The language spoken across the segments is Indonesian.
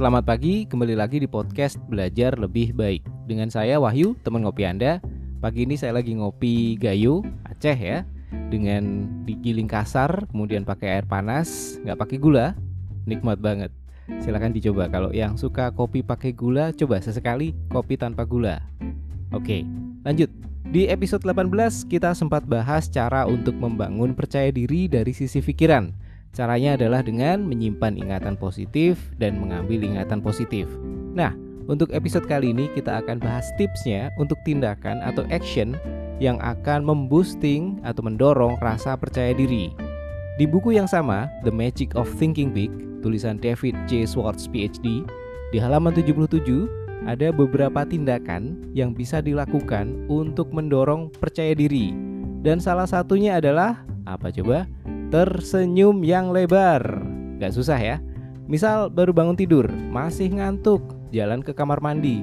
Selamat pagi, kembali lagi di podcast Belajar Lebih Baik. Dengan saya Wahyu, teman ngopi Anda. Pagi ini saya lagi ngopi Gayo, Aceh ya. Dengan digiling kasar, kemudian pakai air panas, nggak pakai gula. Nikmat banget. Silahkan dicoba, kalau yang suka kopi pakai gula, coba sesekali kopi tanpa gula. Oke, lanjut. Di episode 18 kita sempat bahas cara untuk membangun percaya diri dari sisi pikiran Caranya adalah dengan menyimpan ingatan positif dan mengambil ingatan positif. Nah, untuk episode kali ini kita akan bahas tipsnya untuk tindakan atau action yang akan memboosting atau mendorong rasa percaya diri. Di buku yang sama, The Magic of Thinking Big, tulisan David J. Schwartz PhD, di halaman 77 ada beberapa tindakan yang bisa dilakukan untuk mendorong percaya diri. Dan salah satunya adalah apa coba? Tersenyum yang lebar. Gak susah ya. Misal baru bangun tidur, masih ngantuk, jalan ke kamar mandi.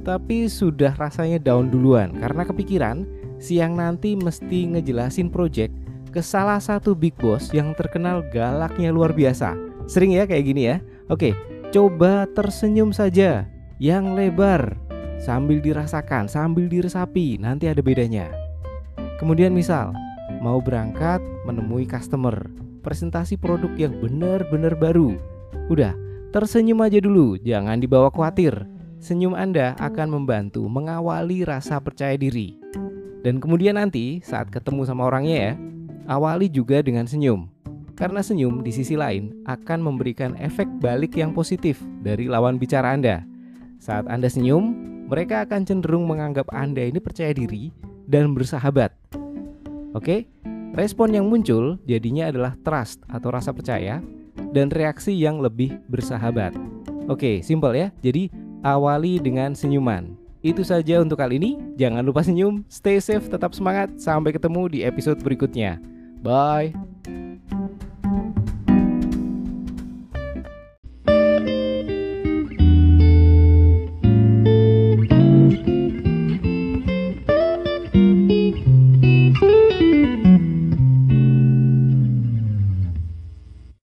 Tapi sudah rasanya down duluan karena kepikiran siang nanti mesti ngejelasin project ke salah satu big boss yang terkenal galaknya luar biasa. Sering ya kayak gini ya. Oke, coba tersenyum saja yang lebar sambil dirasakan, sambil diresapi, nanti ada bedanya. Kemudian misal mau berangkat menemui customer, presentasi produk yang benar-benar baru. Udah, tersenyum aja dulu, jangan dibawa khawatir. Senyum Anda akan membantu mengawali rasa percaya diri. Dan kemudian nanti saat ketemu sama orangnya ya, awali juga dengan senyum. Karena senyum di sisi lain akan memberikan efek balik yang positif dari lawan bicara Anda. Saat Anda senyum, mereka akan cenderung menganggap Anda ini percaya diri dan bersahabat Oke, respon yang muncul jadinya adalah trust atau rasa percaya dan reaksi yang lebih bersahabat. Oke, simpel ya. Jadi awali dengan senyuman. Itu saja untuk kali ini. Jangan lupa senyum, stay safe, tetap semangat. Sampai ketemu di episode berikutnya. Bye.